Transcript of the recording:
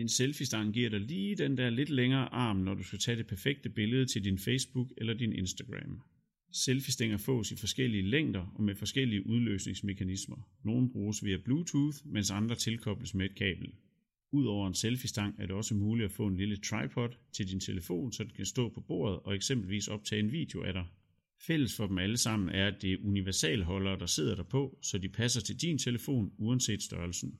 En selfie-stang giver dig lige den der lidt længere arm, når du skal tage det perfekte billede til din Facebook eller din Instagram. Selfie-stænger fås i forskellige længder og med forskellige udløsningsmekanismer. Nogle bruges via Bluetooth, mens andre tilkobles med et kabel. Udover en selfie-stang er det også muligt at få en lille tripod til din telefon, så den kan stå på bordet og eksempelvis optage en video af dig. Fælles for dem alle sammen er, at det er universalholdere, der sidder derpå, så de passer til din telefon uanset størrelsen.